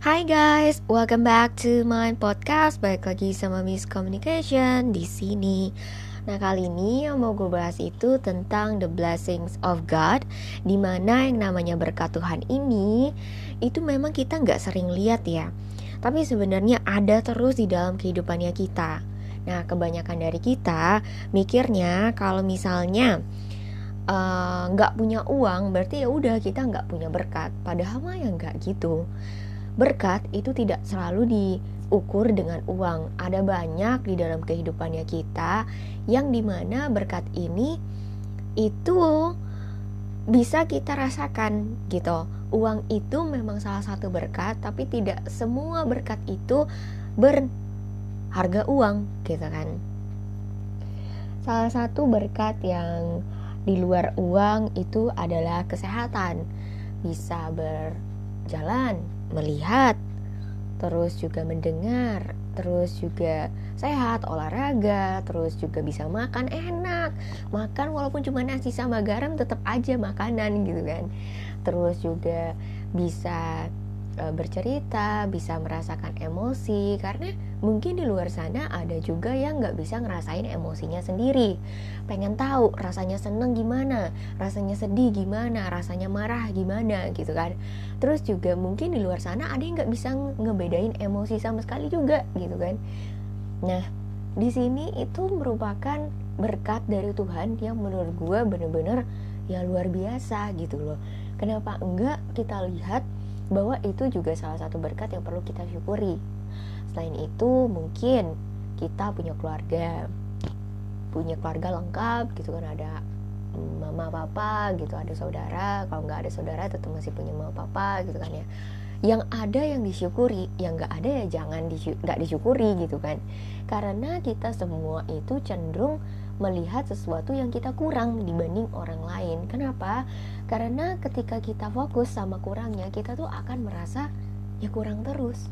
Hai guys, welcome back to my podcast. Baik lagi sama Miss Communication di sini. Nah kali ini yang mau gue bahas itu tentang the blessings of God Di mana yang namanya berkat Tuhan ini Itu memang kita nggak sering lihat ya Tapi sebenarnya ada terus di dalam kehidupannya kita Nah kebanyakan dari kita mikirnya kalau misalnya eh, nggak uh, punya uang berarti ya udah kita nggak punya berkat padahal mah ya nggak gitu berkat itu tidak selalu diukur dengan uang. Ada banyak di dalam kehidupannya kita yang di mana berkat ini itu bisa kita rasakan gitu. Uang itu memang salah satu berkat tapi tidak semua berkat itu ber harga uang gitu kan. Salah satu berkat yang di luar uang itu adalah kesehatan. Bisa berjalan melihat terus juga mendengar terus juga sehat olahraga terus juga bisa makan enak. Makan walaupun cuma nasi sama garam tetap aja makanan gitu kan. Terus juga bisa e, bercerita bisa merasakan emosi karena mungkin di luar sana ada juga yang nggak bisa ngerasain emosinya sendiri. Pengen tahu rasanya seneng gimana rasanya sedih gimana rasanya marah gimana gitu kan. Terus juga mungkin di luar sana ada yang nggak bisa ngebedain emosi sama sekali juga gitu kan. Nah di sini itu merupakan berkat dari Tuhan yang menurut gue bener-bener ya luar biasa gitu loh. Kenapa enggak kita lihat bahwa itu juga salah satu berkat yang perlu kita syukuri. Selain itu mungkin kita punya keluarga punya keluarga lengkap gitu kan ada mama papa gitu ada saudara. Kalau nggak ada saudara tetap masih punya mama papa gitu kan ya. Yang ada yang disyukuri yang nggak ada ya jangan nggak disyukuri gitu kan. Karena kita semua itu cenderung melihat sesuatu yang kita kurang dibanding orang lain. Kenapa? Karena ketika kita fokus sama kurangnya kita tuh akan merasa ya kurang terus.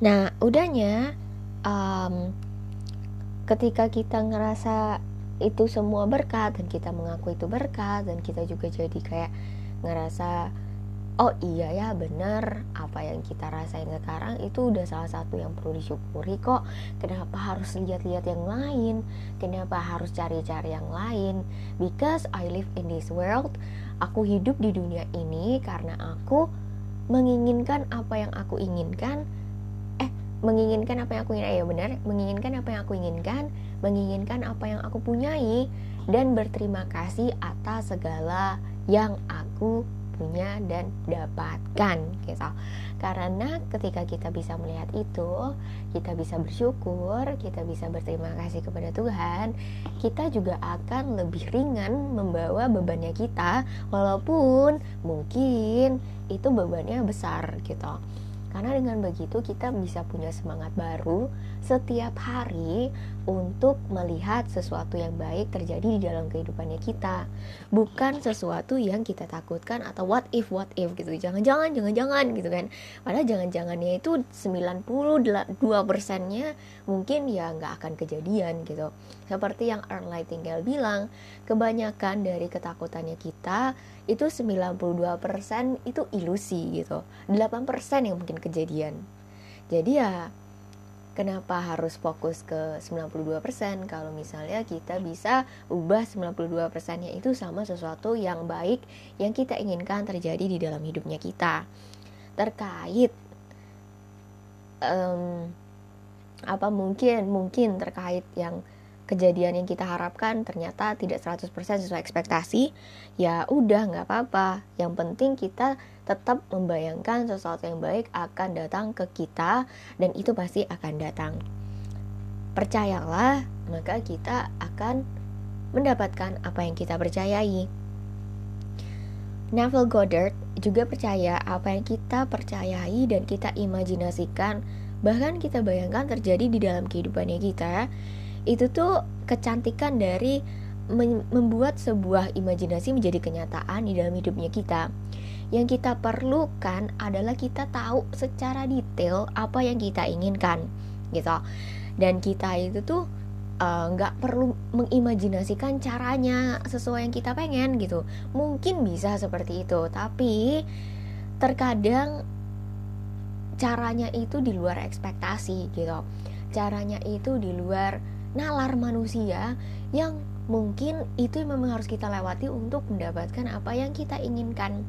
Nah, udahnya um, ketika kita ngerasa itu semua berkat dan kita mengaku itu berkat dan kita juga jadi kayak ngerasa oh iya ya bener. Apa yang kita rasain sekarang itu udah salah satu yang perlu disyukuri kok. Kenapa harus lihat-lihat yang lain? Kenapa harus cari-cari yang lain? Because I live in this world. Aku hidup di dunia ini karena aku menginginkan apa yang aku inginkan. Menginginkan apa yang aku inginkan. Ya benar menginginkan apa yang aku inginkan menginginkan apa yang aku punyai dan berterima kasih atas segala yang aku punya dan dapatkan gitu. Karena ketika kita bisa melihat itu kita bisa bersyukur kita bisa berterima kasih kepada Tuhan kita juga akan lebih ringan membawa bebannya kita walaupun mungkin itu bebannya besar gitu. Karena dengan begitu kita bisa punya semangat baru setiap hari untuk melihat sesuatu yang baik terjadi di dalam kehidupannya kita. Bukan sesuatu yang kita takutkan atau what if what if gitu. Jangan-jangan jangan-jangan gitu kan. Padahal jangan-jangannya itu 92 persennya mungkin ya nggak akan kejadian gitu. Seperti yang Earl tinggal bilang, kebanyakan dari ketakutannya kita itu 92% itu ilusi gitu 8% yang mungkin kejadian jadi ya kenapa harus fokus ke 92% kalau misalnya kita bisa ubah 92% nya itu sama sesuatu yang baik yang kita inginkan terjadi di dalam hidupnya kita terkait um, apa mungkin mungkin terkait yang kejadian yang kita harapkan ternyata tidak 100% sesuai ekspektasi, ya udah nggak apa-apa. Yang penting kita tetap membayangkan sesuatu yang baik akan datang ke kita dan itu pasti akan datang. Percayalah, maka kita akan mendapatkan apa yang kita percayai. Neville Goddard juga percaya apa yang kita percayai dan kita imajinasikan bahkan kita bayangkan terjadi di dalam kehidupannya kita itu tuh kecantikan dari membuat sebuah imajinasi menjadi kenyataan di dalam hidupnya kita. Yang kita perlukan adalah kita tahu secara detail apa yang kita inginkan, gitu. Dan kita itu tuh eh, nggak uh, perlu mengimajinasikan caranya sesuai yang kita pengen gitu. Mungkin bisa seperti itu, tapi terkadang caranya itu di luar ekspektasi gitu caranya itu di luar nalar manusia yang mungkin itu memang harus kita lewati untuk mendapatkan apa yang kita inginkan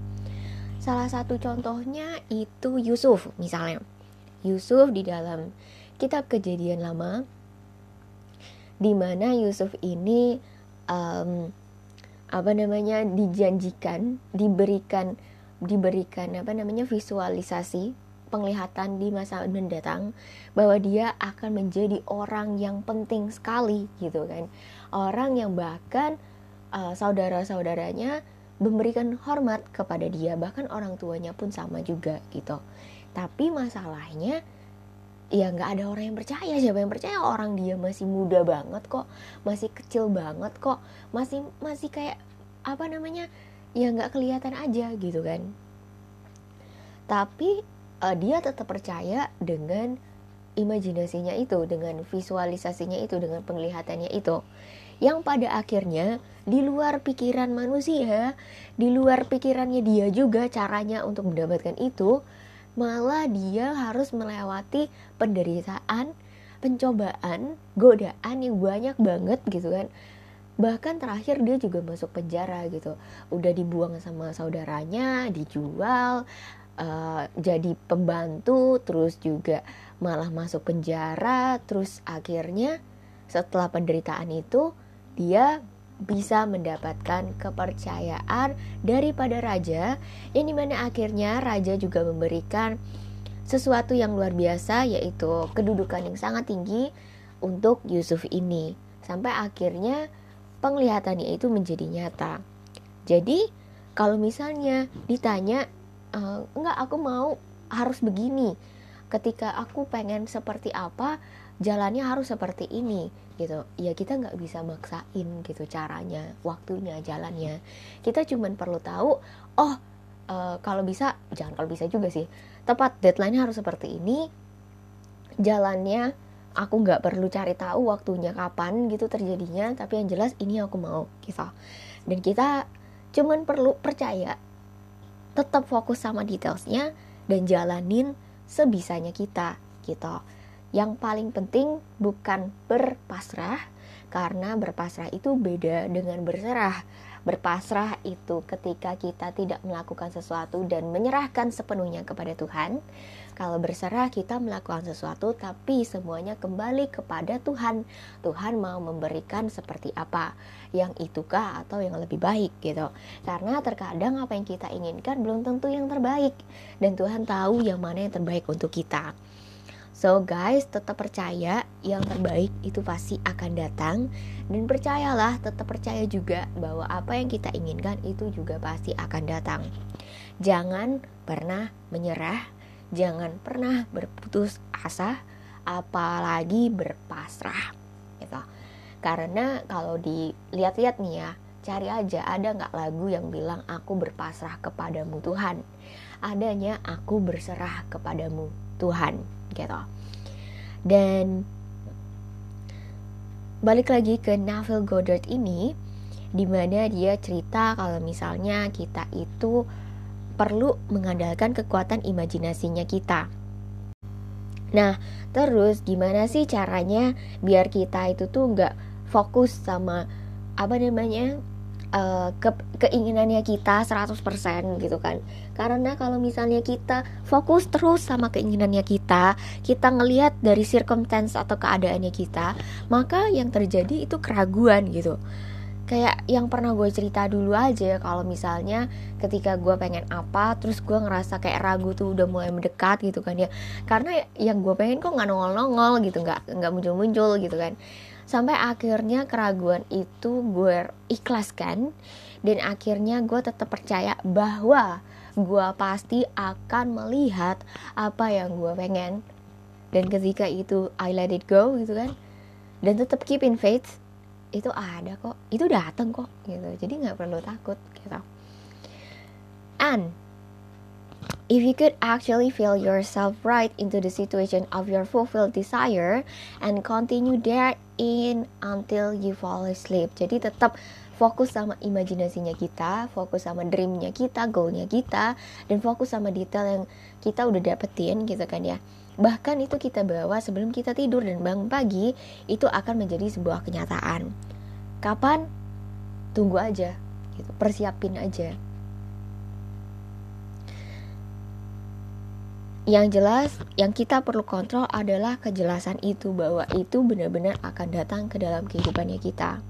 salah satu contohnya itu Yusuf misalnya. Yusuf di dalam kitab kejadian lama di mana Yusuf ini um, apa namanya dijanjikan diberikan diberikan apa namanya visualisasi penglihatan di masa mendatang bahwa dia akan menjadi orang yang penting sekali gitu kan. Orang yang bahkan uh, saudara-saudaranya memberikan hormat kepada dia bahkan orang tuanya pun sama juga gitu. Tapi masalahnya ya nggak ada orang yang percaya. Siapa yang percaya? Orang dia masih muda banget kok masih kecil banget kok masih masih kayak apa namanya ya nggak kelihatan aja gitu kan. Tapi uh, dia tetap percaya dengan imajinasinya itu, dengan visualisasinya itu, dengan penglihatannya itu. Yang pada akhirnya di luar pikiran manusia, di luar pikirannya dia juga caranya untuk mendapatkan itu, malah dia harus melewati penderitaan, pencobaan, godaan yang banyak banget gitu kan. Bahkan terakhir dia juga masuk penjara gitu. Udah dibuang sama saudaranya, dijual, uh, jadi pembantu terus juga malah masuk penjara terus akhirnya setelah penderitaan itu dia bisa mendapatkan kepercayaan daripada raja yang di mana akhirnya raja juga memberikan sesuatu yang luar biasa yaitu kedudukan yang sangat tinggi untuk Yusuf ini. Sampai akhirnya penglihatannya itu menjadi nyata. Jadi kalau misalnya ditanya uh, enggak aku mau harus begini. Ketika aku pengen seperti apa jalannya harus seperti ini gitu. Ya kita nggak bisa maksain gitu caranya waktunya jalannya. Kita cuman perlu tahu oh uh, kalau bisa jangan kalau bisa juga sih. Tepat deadline harus seperti ini. Jalannya aku nggak perlu cari tahu waktunya kapan gitu terjadinya. Tapi yang jelas ini aku mau gitu. Dan kita cuman perlu percaya tetap fokus sama detailsnya dan jalanin sebisanya kita gitu. Yang paling penting bukan berpasrah karena berpasrah itu beda dengan berserah. Berpasrah itu ketika kita tidak melakukan sesuatu dan menyerahkan sepenuhnya kepada Tuhan. Kalau berserah kita melakukan sesuatu tapi semuanya kembali kepada Tuhan. Tuhan mau memberikan seperti apa, yang itukah atau yang lebih baik gitu. Karena terkadang apa yang kita inginkan belum tentu yang terbaik dan Tuhan tahu yang mana yang terbaik untuk kita. So guys, tetap percaya yang terbaik itu pasti akan datang dan percayalah, tetap percaya juga bahwa apa yang kita inginkan itu juga pasti akan datang. Jangan pernah menyerah, jangan pernah berputus asa, apalagi berpasrah. Gitu. Karena kalau dilihat-lihat nih ya, cari aja ada nggak lagu yang bilang aku berpasrah kepadamu Tuhan. Adanya aku berserah kepadamu Tuhan gitu. Dan balik lagi ke Neville Goddard ini di mana dia cerita kalau misalnya kita itu perlu mengandalkan kekuatan imajinasinya kita. Nah, terus gimana sih caranya biar kita itu tuh nggak fokus sama apa namanya uh, ke keinginannya kita 100% gitu kan. Karena kalau misalnya kita fokus terus sama keinginannya kita kita ngelihat dari circumstance atau keadaannya kita maka yang terjadi itu keraguan gitu. Kayak yang pernah gue cerita dulu aja kalau misalnya ketika gue pengen apa terus gue ngerasa kayak ragu tuh udah mulai mendekat gitu kan ya. Karena yang gue pengen kok nggak nongol nongol gitu nggak nggak muncul muncul gitu kan sampai akhirnya keraguan itu gue ikhlaskan. Dan akhirnya gue tetap percaya bahwa gue pasti akan melihat apa yang gue pengen. Dan ketika itu I let it go gitu kan. Dan tetap keep in faith itu ada kok. Itu datang kok gitu. Jadi nggak perlu takut gitu. And if you could actually feel yourself right into the situation of your fulfilled desire and continue there in until you fall asleep. Jadi tetap fokus sama imajinasinya kita, fokus sama dreamnya kita, goalnya kita, dan fokus sama detail yang kita udah dapetin gitu kan ya. Bahkan itu kita bawa sebelum kita tidur dan bangun pagi, itu akan menjadi sebuah kenyataan. Kapan? Tunggu aja, gitu. Persiapin aja. Yang jelas, yang kita perlu kontrol adalah kejelasan itu bahwa itu benar-benar akan datang ke dalam kehidupannya kita.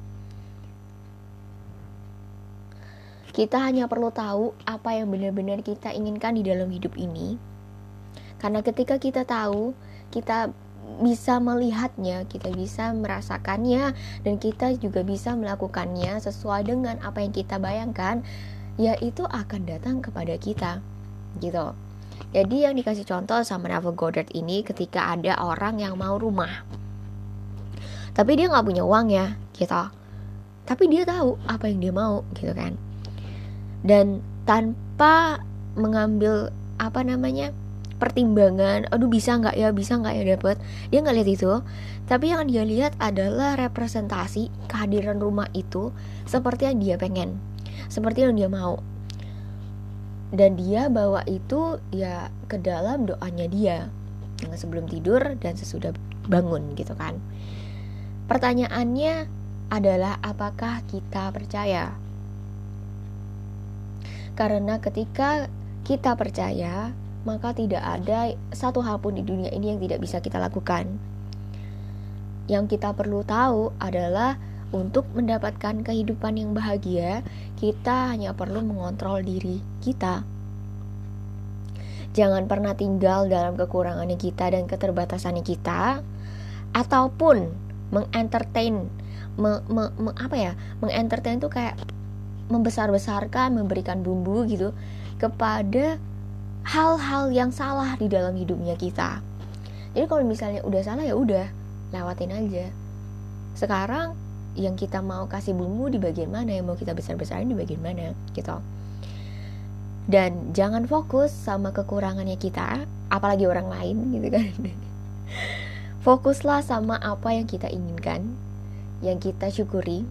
Kita hanya perlu tahu apa yang benar-benar kita inginkan di dalam hidup ini. Karena ketika kita tahu, kita bisa melihatnya, kita bisa merasakannya, dan kita juga bisa melakukannya sesuai dengan apa yang kita bayangkan, yaitu akan datang kepada kita. Gitu. Jadi yang dikasih contoh sama Neville Goddard ini ketika ada orang yang mau rumah. Tapi dia nggak punya uang ya, gitu. Tapi dia tahu apa yang dia mau, gitu kan dan tanpa mengambil apa namanya pertimbangan aduh bisa nggak ya bisa nggak ya dapat dia nggak lihat itu tapi yang dia lihat adalah representasi kehadiran rumah itu seperti yang dia pengen seperti yang dia mau dan dia bawa itu ya ke dalam doanya dia yang sebelum tidur dan sesudah bangun gitu kan pertanyaannya adalah apakah kita percaya karena ketika kita percaya, maka tidak ada satu hal pun di dunia ini yang tidak bisa kita lakukan. Yang kita perlu tahu adalah untuk mendapatkan kehidupan yang bahagia, kita hanya perlu mengontrol diri kita. Jangan pernah tinggal dalam kekurangannya kita dan keterbatasannya kita, ataupun mengentertain, me, me, me, apa ya, mengentertain itu kayak membesar-besarkan, memberikan bumbu gitu kepada hal-hal yang salah di dalam hidupnya kita. Jadi kalau misalnya udah salah ya udah, lewatin aja. Sekarang yang kita mau kasih bumbu di bagian mana, yang mau kita besar-besarin di bagian mana, gitu. Dan jangan fokus sama kekurangannya kita, apalagi orang lain gitu kan. Fokuslah sama apa yang kita inginkan, yang kita syukuri,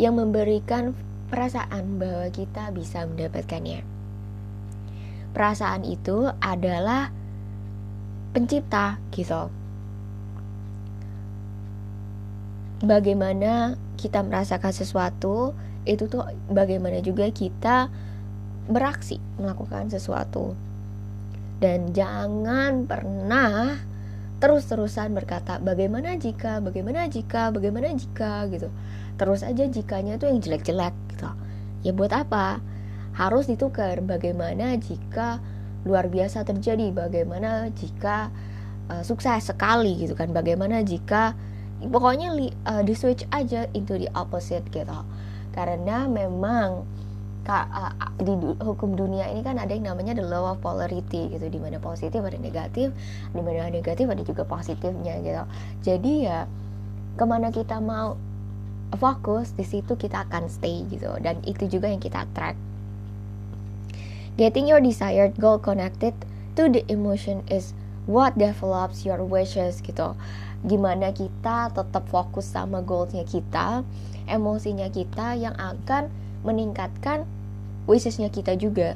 yang memberikan perasaan bahwa kita bisa mendapatkannya. Perasaan itu adalah pencipta gitu. Bagaimana kita merasakan sesuatu itu tuh bagaimana juga kita beraksi melakukan sesuatu. Dan jangan pernah terus-terusan berkata bagaimana jika, bagaimana jika, bagaimana jika gitu. Terus aja jikanya tuh yang jelek-jelek gitu. Ya buat apa? Harus ditukar bagaimana jika luar biasa terjadi bagaimana jika uh, sukses sekali gitu kan. Bagaimana jika pokoknya li, uh, di switch aja into the opposite gitu. Karena memang ka, uh, di hukum dunia ini kan ada yang namanya the law of polarity gitu di mana positif ada negatif di mana negatif ada juga positifnya gitu. Jadi ya ke mana kita mau fokus di situ kita akan stay gitu dan itu juga yang kita track getting your desired goal connected to the emotion is what develops your wishes gitu. Gimana kita tetap fokus sama goalsnya kita emosinya kita yang akan meningkatkan wishesnya kita juga.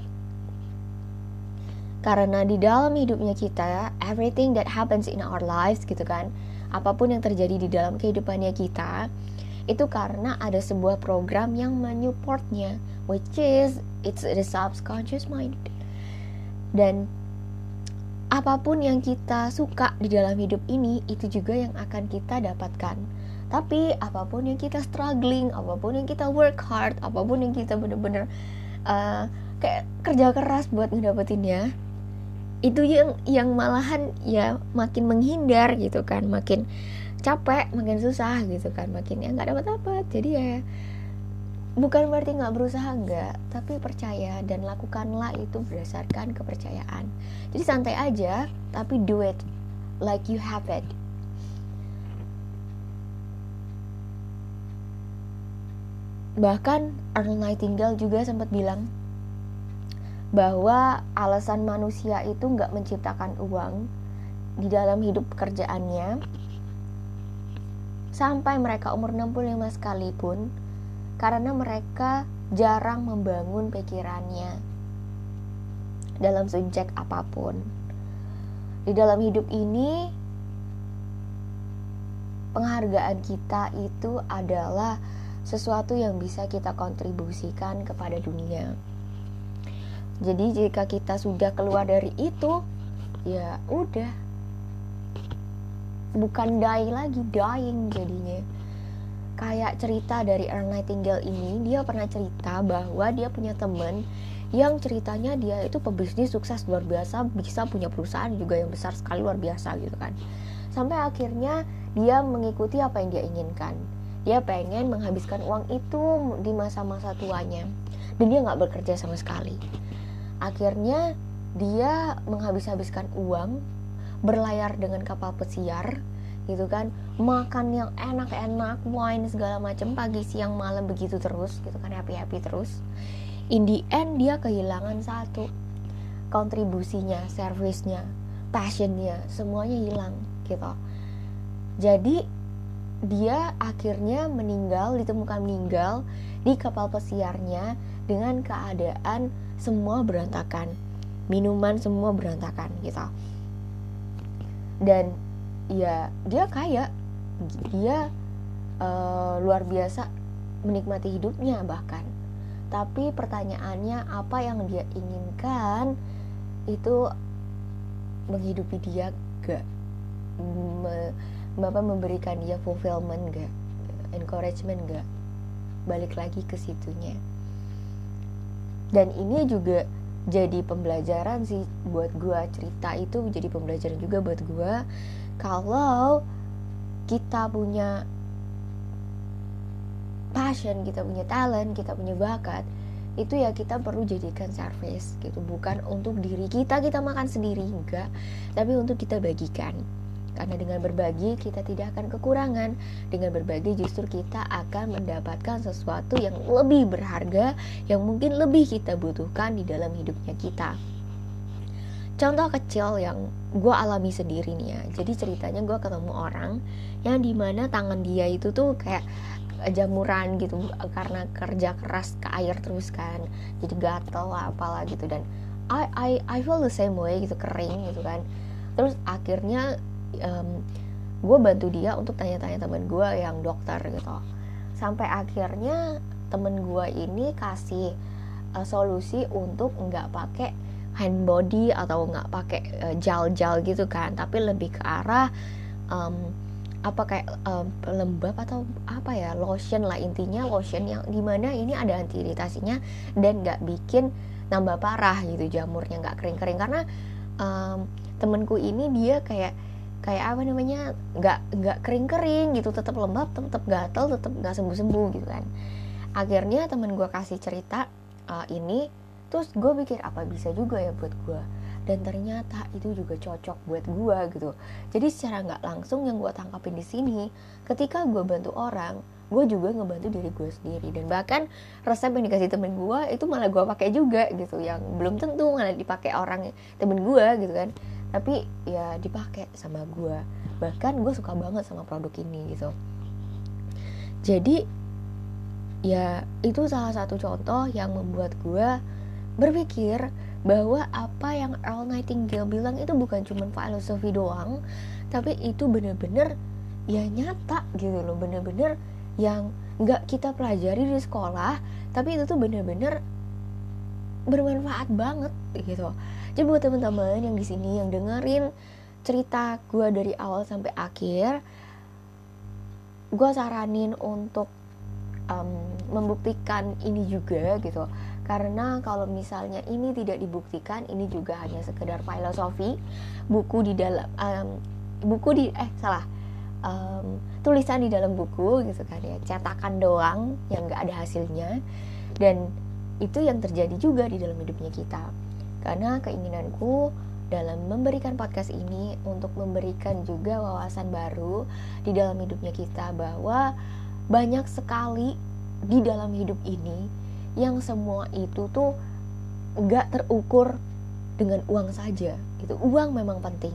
Karena di dalam hidupnya kita everything that happens in our lives gitu kan apa pun yang terjadi di dalam kehidupannya kita itu karena ada sebuah program yang menyupportnya which is it's the subconscious mind. Dan apa pun yang kita suka di dalam hidup ini itu juga yang akan kita dapatkan. Tapi apa pun yang kita struggling apa pun yang kita work hard apa pun yang kita bener-bener uh, kayak kerja keras buat ngedapetinnya itu yang yang malahan ya makin menghindar gitu kan makin capek makin susah gitu kan makin ya nggak dapat dapat jadi ya bukan berarti nggak berusaha nggak. Tapi percaya dan lakukanlah itu berdasarkan kepercayaan. Jadi santai aja tapi do it like you have it. Bahkan Arnold Nightingale juga sempat bilang bahwa alasan manusia itu nggak menciptakan uang di dalam hidup pekerjaannya sampai mereka umur 65 sekalipun karena mereka jarang membangun pikirannya dalam subjek apa pun. Di dalam hidup ini, penghargaan kita itu adalah sesuatu yang bisa kita kontribusikan kepada dunia. Jadi jika kita sudah keluar dari itu, ya udah. Bukan die lagi, dying jadinya. Kayak cerita dari Earl Nightingale ini, dia pernah cerita bahwa dia punya temen yang ceritanya dia itu pebisnis sukses luar biasa, bisa punya perusahaan juga yang besar sekali luar biasa gitu kan. Sampai akhirnya dia mengikuti apa yang dia inginkan. Dia pengen menghabiskan uang itu di masa-masa tuanya dan dia nggak bekerja sama sekali akhirnya dia menghabis-habiskan uang berlayar dengan kapal pesiar gitu kan makan yang enak-enak wine segala macam pagi siang malam begitu terus gitu kan happy happy terus. In the end dia kehilangan satu kontribusinya servisnya passionnya semuanya hilang gitu. Jadi dia akhirnya meninggal ditemukan meninggal di kapal pesiarnya dengan keadaan semua berantakan. Minuman semua berantakan gitu. Dan ya dia kaya dia uh, luar biasa menikmati hidupnya bahkan. Tapi pertanyaannya apa yang dia inginkan itu menghidupi dia gak Me, memberikan dia fulfillment gak encouragement gak balik lagi ke situnya. Dan ini juga jadi pembelajaran sih buat gue cerita itu jadi pembelajaran juga buat gue kalau kita punya passion kita punya talent kita punya bakat itu ya kita perlu jadikan service gitu bukan untuk diri kita kita makan sendiri enggak tapi untuk kita bagikan karena dengan berbagi kita tidak akan kekurangan. Dengan berbagi justru kita akan mendapatkan sesuatu yang lebih berharga yang mungkin lebih kita butuhkan di dalam hidupnya kita. Contoh kecil yang gue alami sendiri nih ya. Jadi ceritanya gue ketemu orang yang di mana tangan dia itu tuh kayak jamuran gitu karena kerja keras ke air terus kan. Jadi gatel lah apalah gitu. Dan I I I feel the same way gitu kering gitu kan. Terus akhirnya um, gue bantu dia untuk tanya-tanya temen gue yang dokter gitu. Sampai akhirnya temen gue ini kasih uh, solusi untuk nggak pakai hand body atau nggak pakai uh, gel-gel gitu kan. Tapi lebih ke arah um, apa kayak um, lembab atau apa ya lotion lah. Intinya lotion yang di mana ini ada anti iritasinya dan nggak bikin nambah parah gitu jamurnya nggak kering-kering. Karena um, temenku ini dia kayak kayak apa namanya nggak nggak kering kering gitu. Tetap lembab tetap gatel tetap nggak sembuh sembuh gitu kan. Akhirnya temen gue kasih cerita uh, ini terus gue pikir apa bisa juga ya buat gue. Dan ternyata itu juga cocok buat gue gitu. Jadi secara nggak langsung yang gue tangkapin di sini ketika gue bantu orang gue juga ngebantu diri gue sendiri. Dan bahkan resep yang dikasih temen gue itu malah gue pakai juga gitu. Yang belum tentu malah dipakai orang temen gue gitu kan. Tapi ya dipakai sama gue. Bahkan gue suka banget sama produk ini gitu. Jadi ya itu salah satu contoh yang membuat gue berpikir bahwa apa yang Earl Nightingale bilang itu bukan cuma filosofi doang tapi itu bener-bener ya nyata gitu loh bener-bener yang nggak kita pelajari di sekolah tapi itu tuh bener-bener bermanfaat banget gitu. Jadi buat teman-teman yang di sini yang dengerin cerita gue dari awal sampai akhir gue saranin untuk um, membuktikan ini juga gitu karena kalau misalnya ini tidak dibuktikan ini juga hanya sekedar filosofi. Buku di dalam um, buku di eh salah um, tulisan di dalam buku gitu kan ya cetakan doang yang nggak ada hasilnya. Dan itu yang terjadi juga di dalam hidupnya kita. Karena keinginanku dalam memberikan podcast ini untuk memberikan juga wawasan baru di dalam hidupnya kita bahwa banyak sekali di dalam hidup ini yang semua itu tuh gak terukur dengan uang saja. Itu uang memang penting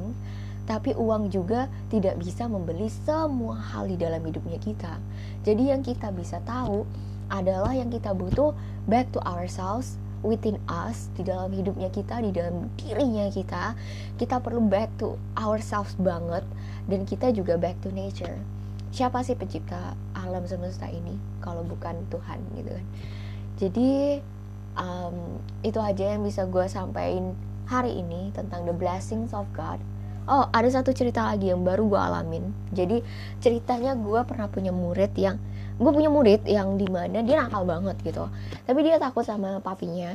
tapi uang juga tidak bisa membeli semua hal di dalam hidupnya kita. Jadi yang kita bisa tahu adalah yang kita butuh back to ourselves within us di dalam hidupnya kita di dalam dirinya kita. Kita perlu back to ourselves banget dan kita juga back to nature. Siapa sih pencipta alam semesta ini? Kalau bukan Tuhan gitu kan jadi um, itu aja yang bisa gue sampaikan hari ini tentang the blessings of God. Oh ada satu cerita lagi yang baru gue alamin. Jadi ceritanya gue pernah punya murid yang gue punya murid yang di mana dia nakal banget gitu. Tapi dia takut sama papinya.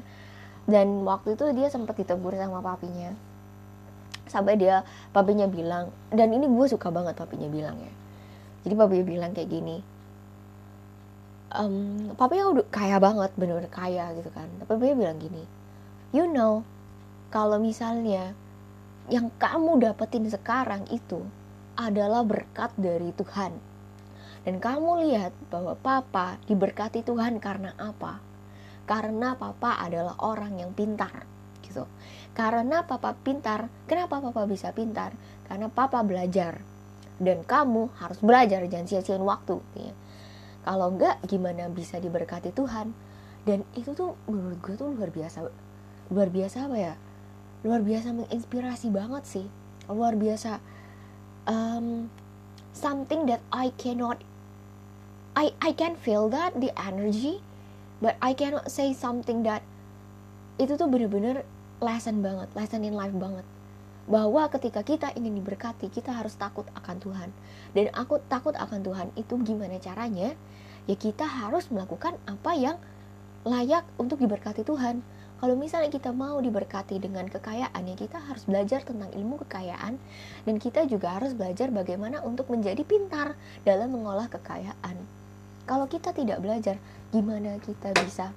Dan waktu itu dia sempat ditegur sama papinya. Sampai dia papinya bilang dan ini gue suka banget papinya bilang ya. Jadi papinya bilang kayak gini um, papinya udah kaya banget bener-bener kaya gitu kan tapi papinya bilang gini you know kalau misalnya yang kamu dapetin sekarang itu adalah berkat dari Tuhan dan kamu lihat bahwa papa diberkati Tuhan karena apa? Karena papa adalah orang yang pintar gitu. Karena papa pintar, kenapa papa bisa pintar? Karena papa belajar. Dan kamu harus belajar, jangan sia-siain waktu. Ya. Kalau enggak, gimana bisa diberkati Tuhan? Dan itu tuh menurut gue tuh luar biasa. Luar biasa apa ya? Luar biasa menginspirasi banget sih. Luar biasa. Um, something that I cannot I I can feel that the energy but I cannot say something that itu tuh bener-bener lesson banget lesson in life banget bahwa ketika kita ingin diberkati kita harus takut akan Tuhan. Dan aku takut akan Tuhan itu gimana caranya? Ya kita harus melakukan apa yang layak untuk diberkati Tuhan. Kalau misalnya kita mau diberkati dengan kekayaan ya kita harus belajar tentang ilmu kekayaan. Dan kita juga harus belajar bagaimana untuk menjadi pintar dalam mengolah kekayaan. Kalau kita tidak belajar, gimana kita bisa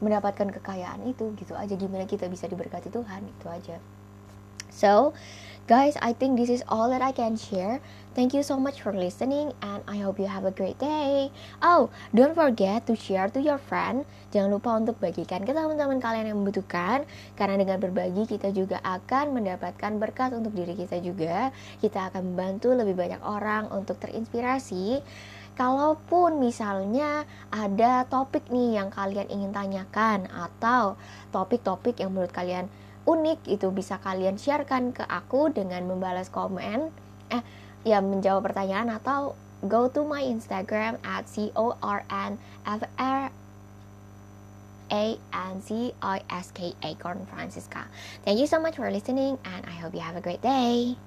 mendapatkan kekayaan itu gitu aja. Gimana kita bisa diberkati Tuhan itu aja. So guys I think this is all that I can share. Thank you so much for listening and I hope you have a great day. Oh don't forget to share to your friend. Jangan lupa untuk bagikan ke teman-teman kalian yang membutuhkan karena dengan berbagi kita juga akan mendapatkan berkat untuk diri kita juga. Kita akan membantu lebih banyak orang untuk terinspirasi kalaupun misalnya ada topik nih yang kalian ingin tanyakan atau topik-topik yang menurut kalian unik itu bisa kalian sharekan ke aku dengan membalas komen eh ya menjawab pertanyaan atau go to my Instagram at c o r n f r a n c i s k a Corn Francisca. Thank you so much for listening and I hope you have a great day.